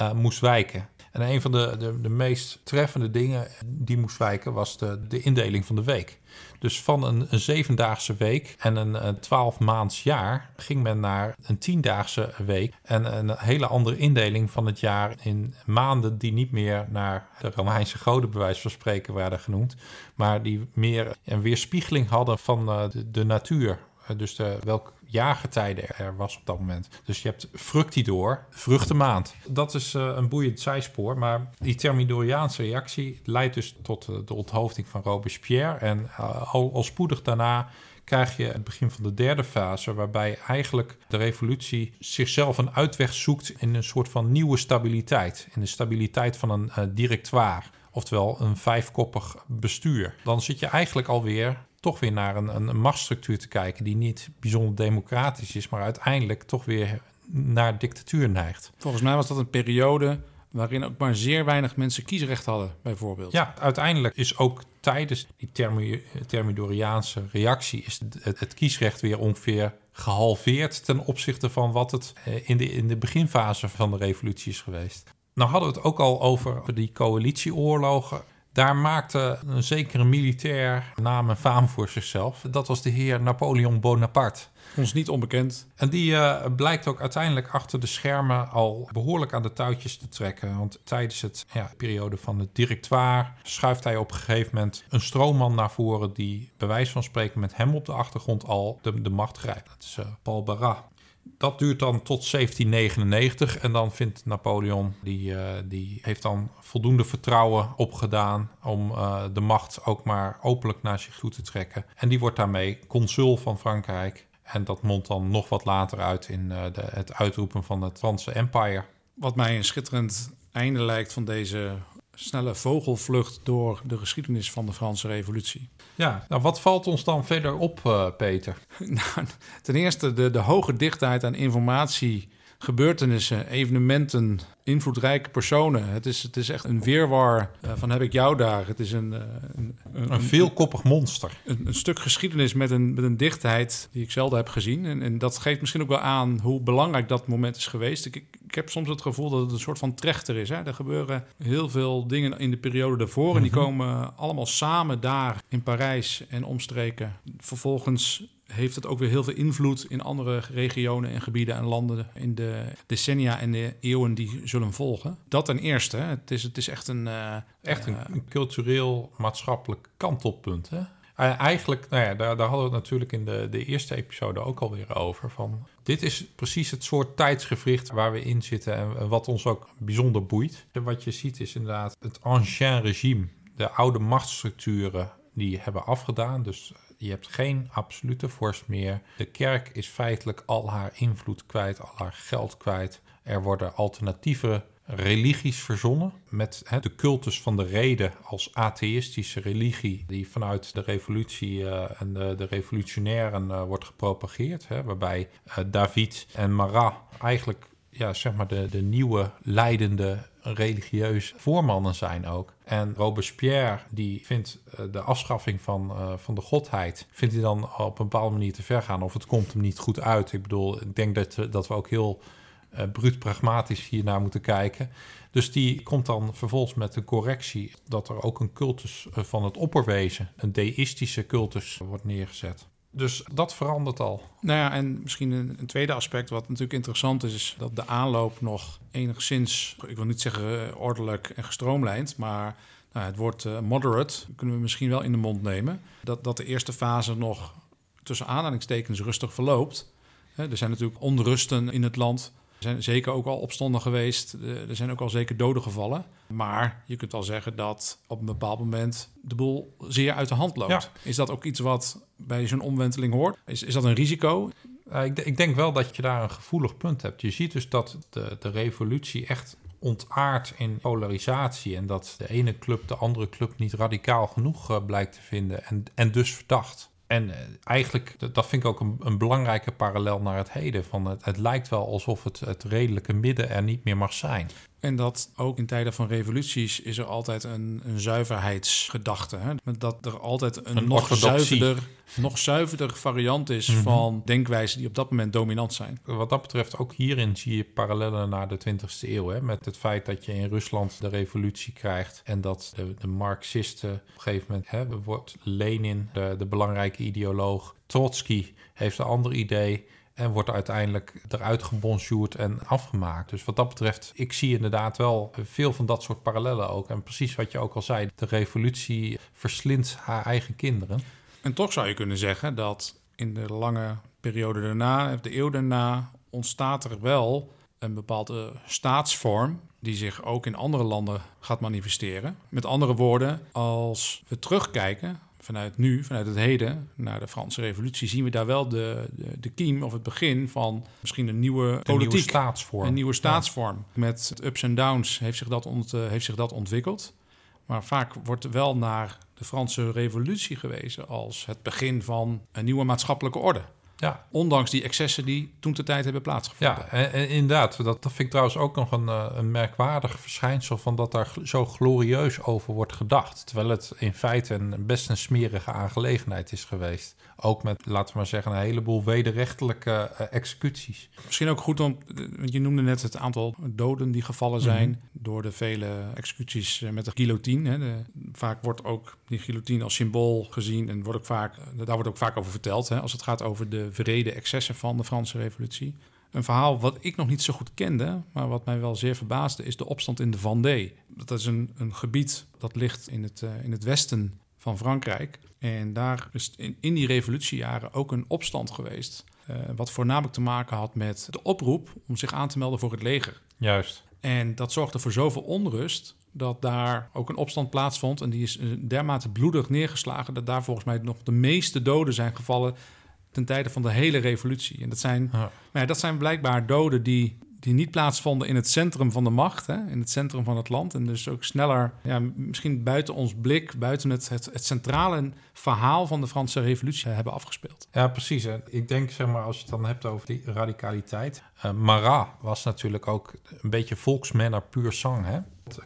uh, moest wijken. En een van de, de, de meest treffende dingen die moest wijken was de, de indeling van de week. Dus van een, een zevendaagse week en een, een twaalfmaands jaar ging men naar een tiendaagse week. En een hele andere indeling van het jaar in maanden die niet meer naar de Romeinse goden bij van spreken werden genoemd. Maar die meer een weerspiegeling hadden van uh, de, de natuur. Uh, dus de, welk jaargetijde er was op dat moment. Dus je hebt fructidor, vruchtenmaand. Dat is uh, een boeiend zijspoor, maar die Thermidoriaanse reactie leidt dus tot uh, de onthoofding van Robespierre. En uh, al, spoedig daarna krijg je het begin van de derde fase, waarbij eigenlijk de revolutie zichzelf een uitweg zoekt in een soort van nieuwe stabiliteit. In de stabiliteit van een directoire, oftewel een vijfkoppig bestuur. Dan zit je eigenlijk alweer toch weer naar een, een machtsstructuur te kijken die niet bijzonder democratisch is, maar uiteindelijk toch weer naar dictatuur neigt.
Volgens mij was dat een periode waarin ook maar zeer weinig mensen kiesrecht hadden, bijvoorbeeld.
Ja, uiteindelijk is ook tijdens die thermi Thermidoriaanse reactie is het, het, kiesrecht weer ongeveer gehalveerd ten opzichte van wat het in de, in de beginfase van de revolutie is geweest. Nou hadden we het ook al over die coalitieoorlogen. Daar maakte een zekere militair naam en faam voor zichzelf. Dat was de heer Napoleon Bonaparte.
Ons niet onbekend.
En die uh, blijkt ook uiteindelijk achter de schermen al behoorlijk aan de touwtjes te trekken. Want tijdens het ja, periode van het directoire schuift hij op een gegeven moment een stroomman naar voren die bij wijze van spreken met hem op de achtergrond al de, de macht grijpt. Dat is uh, Paul Barras. Dat duurt dan tot 1799 en dan vindt Napoleon, die, uh, die heeft dan voldoende vertrouwen opgedaan om uh, de macht ook maar openlijk naar zich toe te trekken. En die wordt daarmee consul van Frankrijk. En dat mondt dan nog wat later uit in uh, de, het uitroepen van het Franse Empire.
Wat mij een schitterend einde lijkt van deze snelle vogelvlucht door de geschiedenis van de Franse Revolutie.
Ja, nou wat valt ons dan verder op, uh, Peter?
Nou, ten eerste de, de hoge dichtheid aan informatie, gebeurtenissen, evenementen, invloedrijke personen. Het is, het is echt een weerwar uh, van heb ik jou daar. Het is een, uh,
een, een, een, veelkoppig monster.
Een, een, stuk geschiedenis met een, met een dichtheid die ik zelden heb gezien. En, en dat geeft misschien ook wel aan hoe belangrijk dat moment is geweest. Ik, ik heb soms het gevoel dat het een soort van trechter is. Hè? Er gebeuren heel veel dingen in de periode daarvoor. Mm -hmm. En die komen allemaal samen daar in Parijs en omstreken. Vervolgens heeft het ook weer heel veel invloed in andere regionen en gebieden en landen in de decennia en de eeuwen die zullen volgen. Dat ten eerste. Het is, het is echt een. Uh,
echt een, een cultureel, maatschappelijk kantelpunt. Hè? Eigenlijk, nou ja, daar, daar, hadden we het natuurlijk in de, de eerste episode ook alweer over. Van, dit is precies het soort tijdsgevricht waar we in zitten en wat ons ook bijzonder boeit. En wat je ziet is inderdaad het ancien regime, de oude machtsstructuren die hebben afgedaan. Dus je hebt geen absolute vorst meer. De kerk is feitelijk al haar invloed kwijt, al haar geld kwijt. Er worden alternatieve religies verzonnen met de cultus van de reden als atheïstische religie die vanuit de revolutie uh, en de, de revolutionairen uh, wordt gepropageerd. Waarbij uh, David en Marat eigenlijk ja, zeg maar de, de nieuwe leidende religieus voormannen zijn ook. En Robespierre, die vindt de afschaffing van, van de godheid, vindt hij dan op een bepaalde manier te ver gaan. Of het komt hem niet goed uit. Ik bedoel, ik denk dat, dat we ook heel uh, bruut pragmatisch hiernaar moeten kijken. Dus die komt dan vervolgens met de correctie dat er ook een cultus van het opperwezen, een deïstische cultus, wordt neergezet. Dus dat verandert al.
Nou ja, en misschien een, een, tweede aspect wat natuurlijk interessant is, is dat de aanloop nog enigszins, ik wil niet zeggen ordelijk en gestroomlijnd, maar nou, het woord moderate kunnen we misschien wel in de mond nemen. Dat, dat de eerste fase nog tussen aanhalingstekens rustig verloopt. Er zijn natuurlijk onrusten in het land. Er zijn zeker ook al opstanden geweest. Er zijn ook al zeker doden gevallen. Maar je kunt wel zeggen dat op een bepaald moment de boel zeer uit de hand loopt. Ja. Is dat ook iets wat bij zo'n omwenteling hoort? Is, is dat een risico?
Uh, ik, ik, denk wel dat je daar een gevoelig punt hebt. Je ziet dus dat de, de revolutie echt ontaart in polarisatie. En dat de ene club de andere club niet radicaal genoeg uh, blijkt te vinden. En, en dus verdacht. En uh, eigenlijk, dat vind ik ook een, een, belangrijke parallel naar het heden. Van het, het lijkt wel alsof het, het redelijke midden er niet meer mag zijn.
En dat ook in tijden van revoluties is er altijd een, een zuiverheidsgedachte. Hè? Dat er altijd een,
Een
nog,
orthodoxie.
zuiverder, nog zuiverder variant is
Mhm.
van denkwijzen die op dat moment dominant zijn.
Wat dat betreft, ook hierin zie je parallellen naar de 20e eeuw. Hè? Met het feit dat je in Rusland de revolutie krijgt. En dat de, de Marxisten op een gegeven moment hè, wordt Lenin, de, de belangrijke ideoloog. Trotsky heeft een ander idee. En wordt uiteindelijk eruit gebonjourd en afgemaakt. Dus wat dat betreft, ik zie inderdaad wel veel van dat soort parallellen ook. En precies wat je ook al zei, de revolutie verslindt haar eigen kinderen.
En toch zou je kunnen zeggen dat in de lange periode daarna, de eeuw daarna, ontstaat er wel een bepaalde staatsvorm die zich ook in andere landen gaat manifesteren. Met andere woorden, als we terugkijken vanuit nu, vanuit het heden, naar de Franse Revolutie, zien we daar wel de, de, de kiem of het begin van misschien een nieuwe
Een
politiek.
nieuwe staatsvorm.
Een nieuwe staatsvorm. Met ups en downs heeft zich, dat ont, uh, heeft zich dat ontwikkeld. Maar vaak wordt wel naar de Franse Revolutie gewezen als het begin van een nieuwe maatschappelijke orde.
Ja.
Ondanks die excessen die toen de tijd hebben plaatsgevonden.
Ja, en, en inderdaad. Dat, dat vind ik trouwens ook nog een, uh, een merkwaardig verschijnsel... van dat daar zo glorieus over wordt gedacht. Terwijl het in feite een, best een smerige aangelegenheid is geweest. Ook met, laten we maar zeggen, een heleboel wederrechtelijke uh, executies.
Misschien ook goed om... Want je noemde net het aantal doden die gevallen zijn... Mm -hmm. door de vele executies uh, met de guillotine. Hè. De, vaak wordt ook die guillotine als symbool gezien... en wordt ook vaak, daar wordt ook vaak over verteld... Hè, als het gaat over de vrede excessen van de Franse revolutie. Een verhaal wat ik nog niet zo goed kende, maar wat mij wel zeer verbaasde, is de opstand in de Vendée. Dat is een, een gebied dat ligt in het, uh, in het westen van Frankrijk. En daar is in, in die revolutiejaren ook een opstand geweest. Uh, wat voornamelijk te maken had met de oproep om zich aan te melden voor het leger.
Juist.
En dat zorgde voor zoveel onrust dat daar ook een opstand plaatsvond. En die is dermate bloedig neergeslagen dat daar volgens mij nog de meeste doden zijn gevallen ten tijde van de hele revolutie. En dat zijn, ja. Nou ja, dat zijn blijkbaar doden die, die niet plaatsvonden in het centrum van de macht, hè, in het centrum van het land. En dus ook sneller, ja, misschien buiten ons blik, buiten het, het, centrale verhaal van de Franse Revolutie hebben afgespeeld.
Ja, precies. Ik denk, zeg maar, als je het dan hebt over die radicaliteit. Uh, Marat was natuurlijk ook een beetje volksmanner puur sang, hè?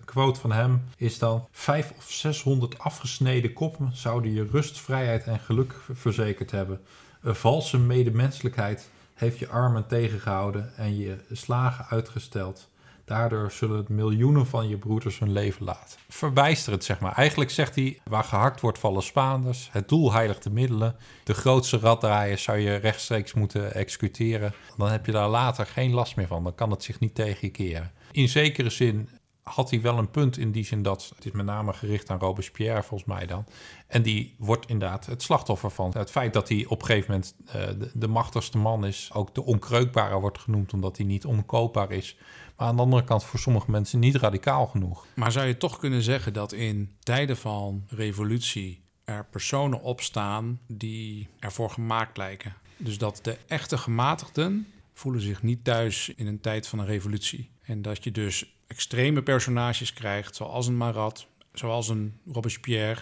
Quote van hem is dan: Vijf of zeshonderd afgesneden koppen zouden je rust, vrijheid en geluk verzekerd hebben. Een valse medemenselijkheid heeft je armen tegengehouden en je slagen uitgesteld. Daardoor zullen het miljoenen van je broeders hun leven laten. Verbijsterend, zeg maar. Eigenlijk zegt hij, waar gehakt wordt vallen Spaanders. Het doel heiligt de middelen. De grootste raddraaiers zou je rechtstreeks moeten executeren. Dan heb je daar later geen last meer van. Dan kan het zich niet tegen je keren. In zekere zin had hij wel een punt in die zin dat het is met name gericht aan Robespierre volgens mij dan. En die wordt inderdaad het slachtoffer van het feit dat hij op een gegeven moment uh, de, de, machtigste man is. Ook de onkreukbare wordt genoemd omdat hij niet onkoopbaar is. Maar aan de andere kant voor sommige mensen niet radicaal genoeg.
Maar zou je toch kunnen zeggen dat in tijden van revolutie er personen opstaan die ervoor gemaakt lijken? Dus dat de echte gematigden voelen zich niet thuis in een tijd van een revolutie. En dat je dus extreme personages krijgt, zoals een Marat, zoals een Robespierre.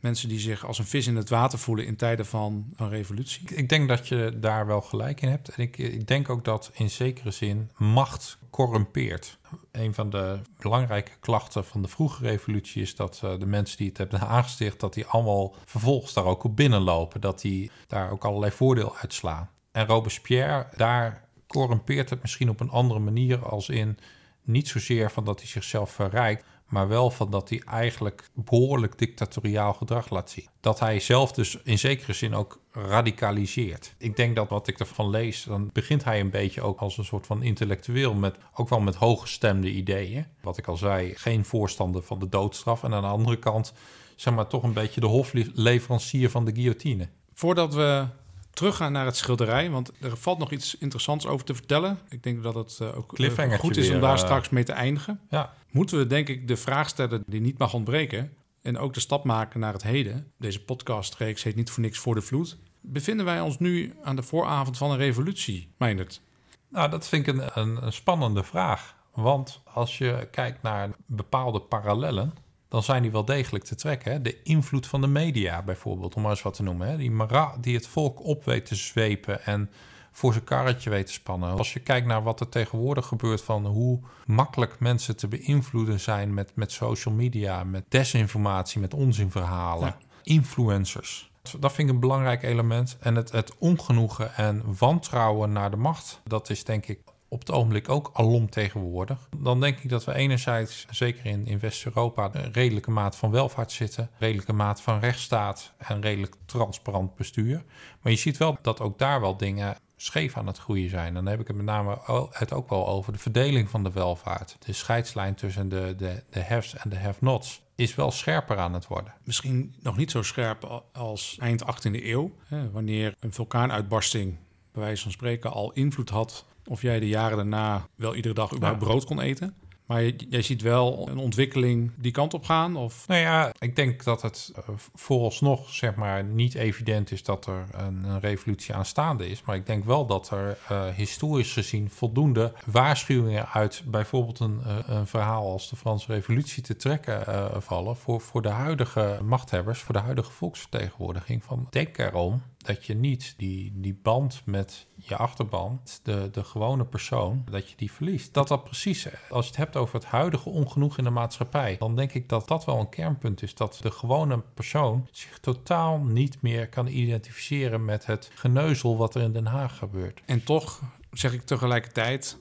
Mensen die zich als een vis in het water voelen in tijden van een revolutie.
Ik denk dat je daar wel gelijk in hebt. En ik, ik denk ook dat in zekere zin macht corrumpeert. Een van de belangrijke klachten van de vroege revolutie is dat uh, de mensen die het hebben aangesticht, dat die allemaal vervolgens daar ook op binnenlopen. Dat die daar ook allerlei voordeel uitslaan. En Robespierre, daar corrumpeert het misschien op een andere manier als in niet zozeer van dat hij zichzelf verrijkt, maar wel van dat hij eigenlijk behoorlijk dictatoriaal gedrag laat zien. Dat hij zelf dus in zekere zin ook radicaliseert. Ik denk dat wat ik ervan lees, dan begint hij een beetje ook als een soort van intellectueel, met, ook wel met hooggestemde ideeën. Wat ik al zei, geen voorstander van de doodstraf. En aan de andere kant, zeg maar, toch een beetje de hofleverancier van de guillotine.
Voordat we teruggaan naar het schilderij, want er valt nog iets interessants over te vertellen. Ik denk dat het uh, ook uh, goed is om daar uh, straks mee te eindigen.
Ja.
Moeten we denk ik de vraag stellen die niet mag ontbreken en ook de stap maken naar het heden. Deze podcastreeks heet niet voor niks voor de vloed. Bevinden wij ons nu aan de vooravond van een revolutie, Meindert?
Nou, dat vind ik een, een, een spannende vraag. Want als je kijkt naar bepaalde parallellen, dan zijn die wel degelijk te trekken. Hè? De invloed van de media bijvoorbeeld, om maar eens wat te noemen. Hè? Die Marat die het volk op weet te zwepen en voor zijn karretje weet te spannen. Als je kijkt naar wat er tegenwoordig gebeurt van hoe makkelijk mensen te beïnvloeden zijn met, met social media, met desinformatie, met onzinverhalen, ja. influencers. Dat vind ik een belangrijk element. En het, het ongenoegen en wantrouwen naar de macht, dat is denk ik op het ogenblik ook alom tegenwoordig. Dan denk ik dat we enerzijds, zeker in, West-Europa, een redelijke maat van welvaart zitten, redelijke maat van rechtsstaat en redelijk transparant bestuur. Maar je ziet wel dat ook daar wel dingen scheef aan het groeien zijn. Dan heb ik het met name het ook wel over de verdeling van de welvaart. De scheidslijn tussen de, de, de haves en de have-nots is wel scherper aan het worden.
Misschien nog niet zo scherp als eind 18e eeuw, hè, wanneer een vulkaanuitbarsting bij wijze van spreken al invloed had of jij de jaren daarna wel iedere dag überhaupt brood kon eten. Maar jij ziet wel een ontwikkeling die kant op gaan? Of?
Nou ja, ik denk dat het uh, vooralsnog zeg maar, niet evident is dat er een, een, revolutie aanstaande is. Maar ik denk wel dat er uh, historisch gezien voldoende waarschuwingen uit bijvoorbeeld een, uh, een verhaal als de Franse Revolutie te trekken vallen voor, voor de huidige machthebbers, voor de huidige volksvertegenwoordiging. Van denk erom dat je niet die, die band met je achterban, de, de gewone persoon, dat je die verliest. Dat dat precies, als je het hebt over het huidige ongenoeg in de maatschappij, dan denk ik dat dat wel een kernpunt is. Dat de gewone persoon zich totaal niet meer kan identificeren met het geneuzel wat er in Den Haag gebeurt.
En toch zeg ik tegelijkertijd,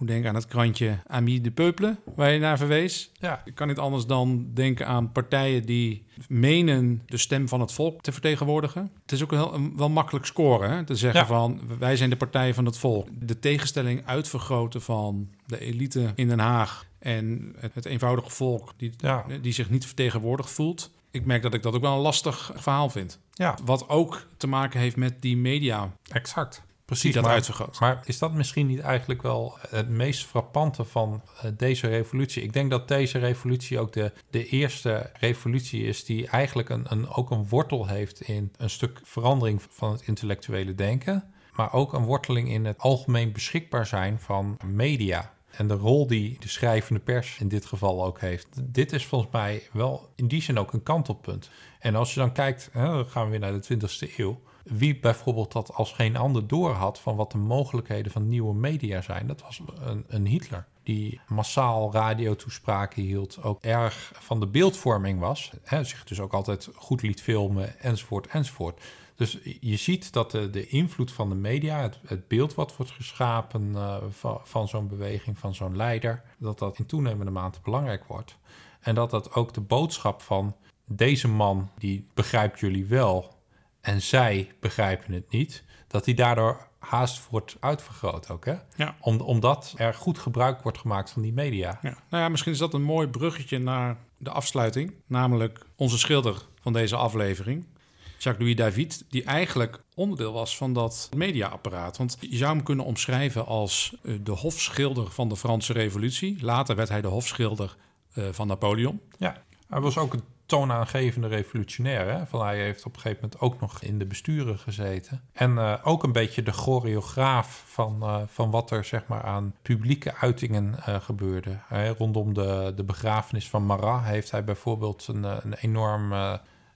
moet denken aan het krantje Ami de Peuple, waar je naar verwees.
Ja.
Ik kan niet anders dan denken aan partijen die menen de stem van het volk te vertegenwoordigen. Het is ook wel, wel makkelijk scoren, hè? te zeggen ja. van wij zijn de partij van het volk. De tegenstelling uitvergroten van de elite in Den Haag en het, het eenvoudige volk die,
ja.
die zich niet vertegenwoordigd voelt. Ik merk dat ik dat ook wel een lastig verhaal vind.
Ja.
Wat ook te maken heeft met die media.
Exact.
Precies, dat
maar,
uitvergroot.
Maar is dat misschien niet eigenlijk wel het meest frappante van uh, deze revolutie? Ik denk dat deze revolutie ook de, de eerste revolutie is die eigenlijk een, een, ook een wortel heeft in een stuk verandering van het intellectuele denken. maar ook een worteling in het algemeen beschikbaar zijn van media. En de rol die de schrijvende pers in dit geval ook heeft. Dit is volgens mij wel in die zin ook een kantelpunt. En als je dan kijkt, hè, dan gaan we weer naar de 20e eeuw. Wie bijvoorbeeld dat als geen ander door had van wat de mogelijkheden van nieuwe media zijn, dat was een, een Hitler. Die massaal radiotoespraken hield, ook erg van de beeldvorming was. Hè, zich dus ook altijd goed liet filmen, enzovoort, enzovoort. Dus je ziet dat de, de invloed van de media, het, beeld wat wordt geschapen van, van zo'n beweging, van zo'n leider, dat dat in toenemende mate belangrijk wordt. En dat dat ook de boodschap van deze man, die begrijpt jullie wel en zij begrijpen het niet, dat die daardoor haast wordt uitvergroot ook. Hè?
Ja.
Om, omdat er goed gebruik wordt gemaakt van die media.
Ja. Nou ja, misschien is dat een mooi bruggetje naar de afsluiting. Namelijk onze schilder van deze aflevering, Jacques-Louis David, die eigenlijk onderdeel was van dat mediaapparaat. Want je zou hem kunnen omschrijven als uh, de hofschilder van de Franse Revolutie. Later werd hij de hofschilder uh, van Napoleon.
Ja, hij was ook een toonaangevende revolutionair. Hè? Van hij heeft op een gegeven moment ook nog in de besturen gezeten. En uh, ook een beetje de choreograaf van, uh, van wat er zeg maar, aan publieke uitingen uh, gebeurde. rondom de, de begrafenis van Marat heeft hij bijvoorbeeld een, een enorm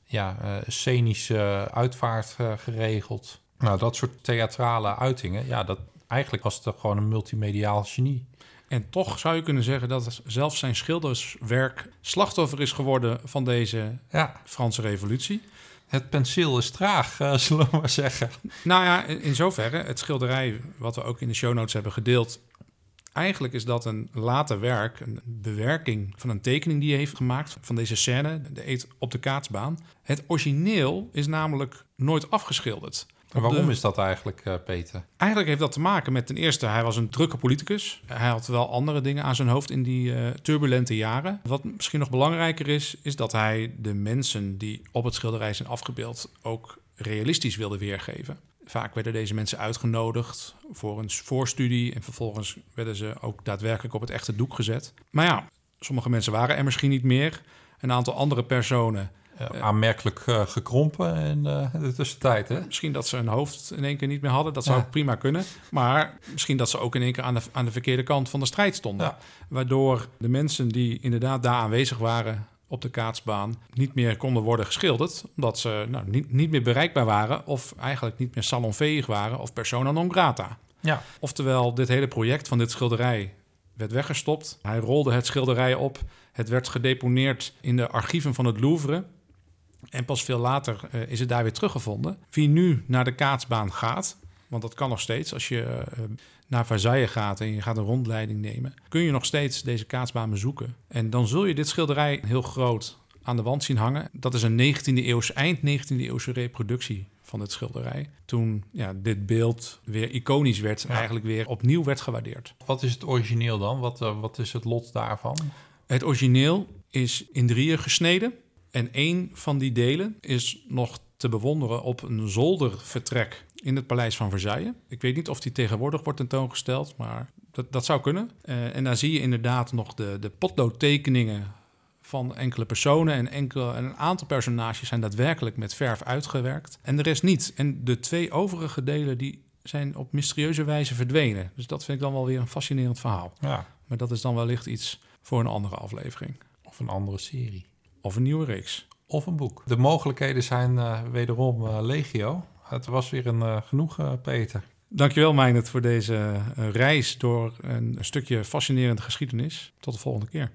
ja, scenische uitvaart geregeld. Nou, dat soort theatrale uitingen, ja, dat, eigenlijk was het gewoon een multimediaal genie.
En toch zou je kunnen zeggen dat zelfs zijn schilderswerk slachtoffer is geworden van deze
ja.
Franse revolutie.
Het penseel is traag, uh, zullen we maar zeggen.
Nou ja, in zoverre, het schilderij wat we ook in de show notes hebben gedeeld. Eigenlijk is dat een later werk, een bewerking van een tekening die hij heeft gemaakt van deze scène, de eet op de kaatsbaan. Het origineel is namelijk nooit afgeschilderd.
En waarom de... is dat eigenlijk, uh, Peter?
Eigenlijk heeft dat te maken met ten eerste, hij was een drukke politicus. Hij had wel andere dingen aan zijn hoofd in die uh, turbulente jaren. Wat misschien nog belangrijker is, is dat hij de mensen die op het schilderij zijn afgebeeld ook realistisch wilde weergeven. Vaak werden deze mensen uitgenodigd voor een voorstudie en vervolgens werden ze ook daadwerkelijk op het echte doek gezet. Maar ja, sommige mensen waren er misschien niet meer. Een aantal andere personen
uh, aanmerkelijk uh, gekrompen in uh, de tussentijd. Hè?
Misschien dat ze hun hoofd in één keer niet meer hadden. Dat zou ja. prima kunnen. Maar misschien dat ze ook in één keer aan de, aan de verkeerde kant van de strijd stonden.
Ja.
Waardoor de mensen die inderdaad daar aanwezig waren op de kaatsbaan niet meer konden worden geschilderd. Omdat ze nou, niet, niet meer bereikbaar waren. Of eigenlijk niet meer salonveeg waren. Of persona non grata.
Ja.
Oftewel, dit hele project van dit schilderij werd weggestopt. Hij rolde het schilderij op. Het werd gedeponeerd in de archieven van het Louvre. En pas veel later uh, is het daar weer teruggevonden. Wie nu naar de kaatsbaan gaat, want dat kan nog steeds als je uh, naar Versailles gaat en je gaat een rondleiding nemen, kun je nog steeds deze kaatsbaan bezoeken. En dan zul je dit schilderij heel groot aan de wand zien hangen. Dat is een 19e eeuwse, eind 19e eeuwse reproductie van het schilderij. Toen ja, dit beeld weer iconisch werd en ja. eigenlijk weer opnieuw werd gewaardeerd.
Wat is het origineel dan? Wat, uh, wat is het lot daarvan?
Het origineel is in drieën gesneden. En één van die delen is nog te bewonderen op een zoldervertrek in het paleis van Versailles. Ik weet niet of die tegenwoordig wordt tentoongesteld, maar dat, dat zou kunnen. Uh, en daar zie je inderdaad nog de, de potloodtekeningen van enkele personen en, enkele, en een aantal personages zijn daadwerkelijk met verf uitgewerkt. En de rest niet. En de twee overige delen die zijn op mysterieuze wijze verdwenen. Dus dat vind ik dan wel weer een fascinerend verhaal.
Ja.
Maar dat is dan wellicht iets voor een andere aflevering.
Of een andere serie.
Of een nieuwe reeks.
Of een boek. De mogelijkheden zijn uh, wederom uh, legio. Het was weer een uh, genoeg, Peter.
Dankjewel, Meijnet, voor deze reis door een stukje fascinerende geschiedenis. Tot de volgende keer.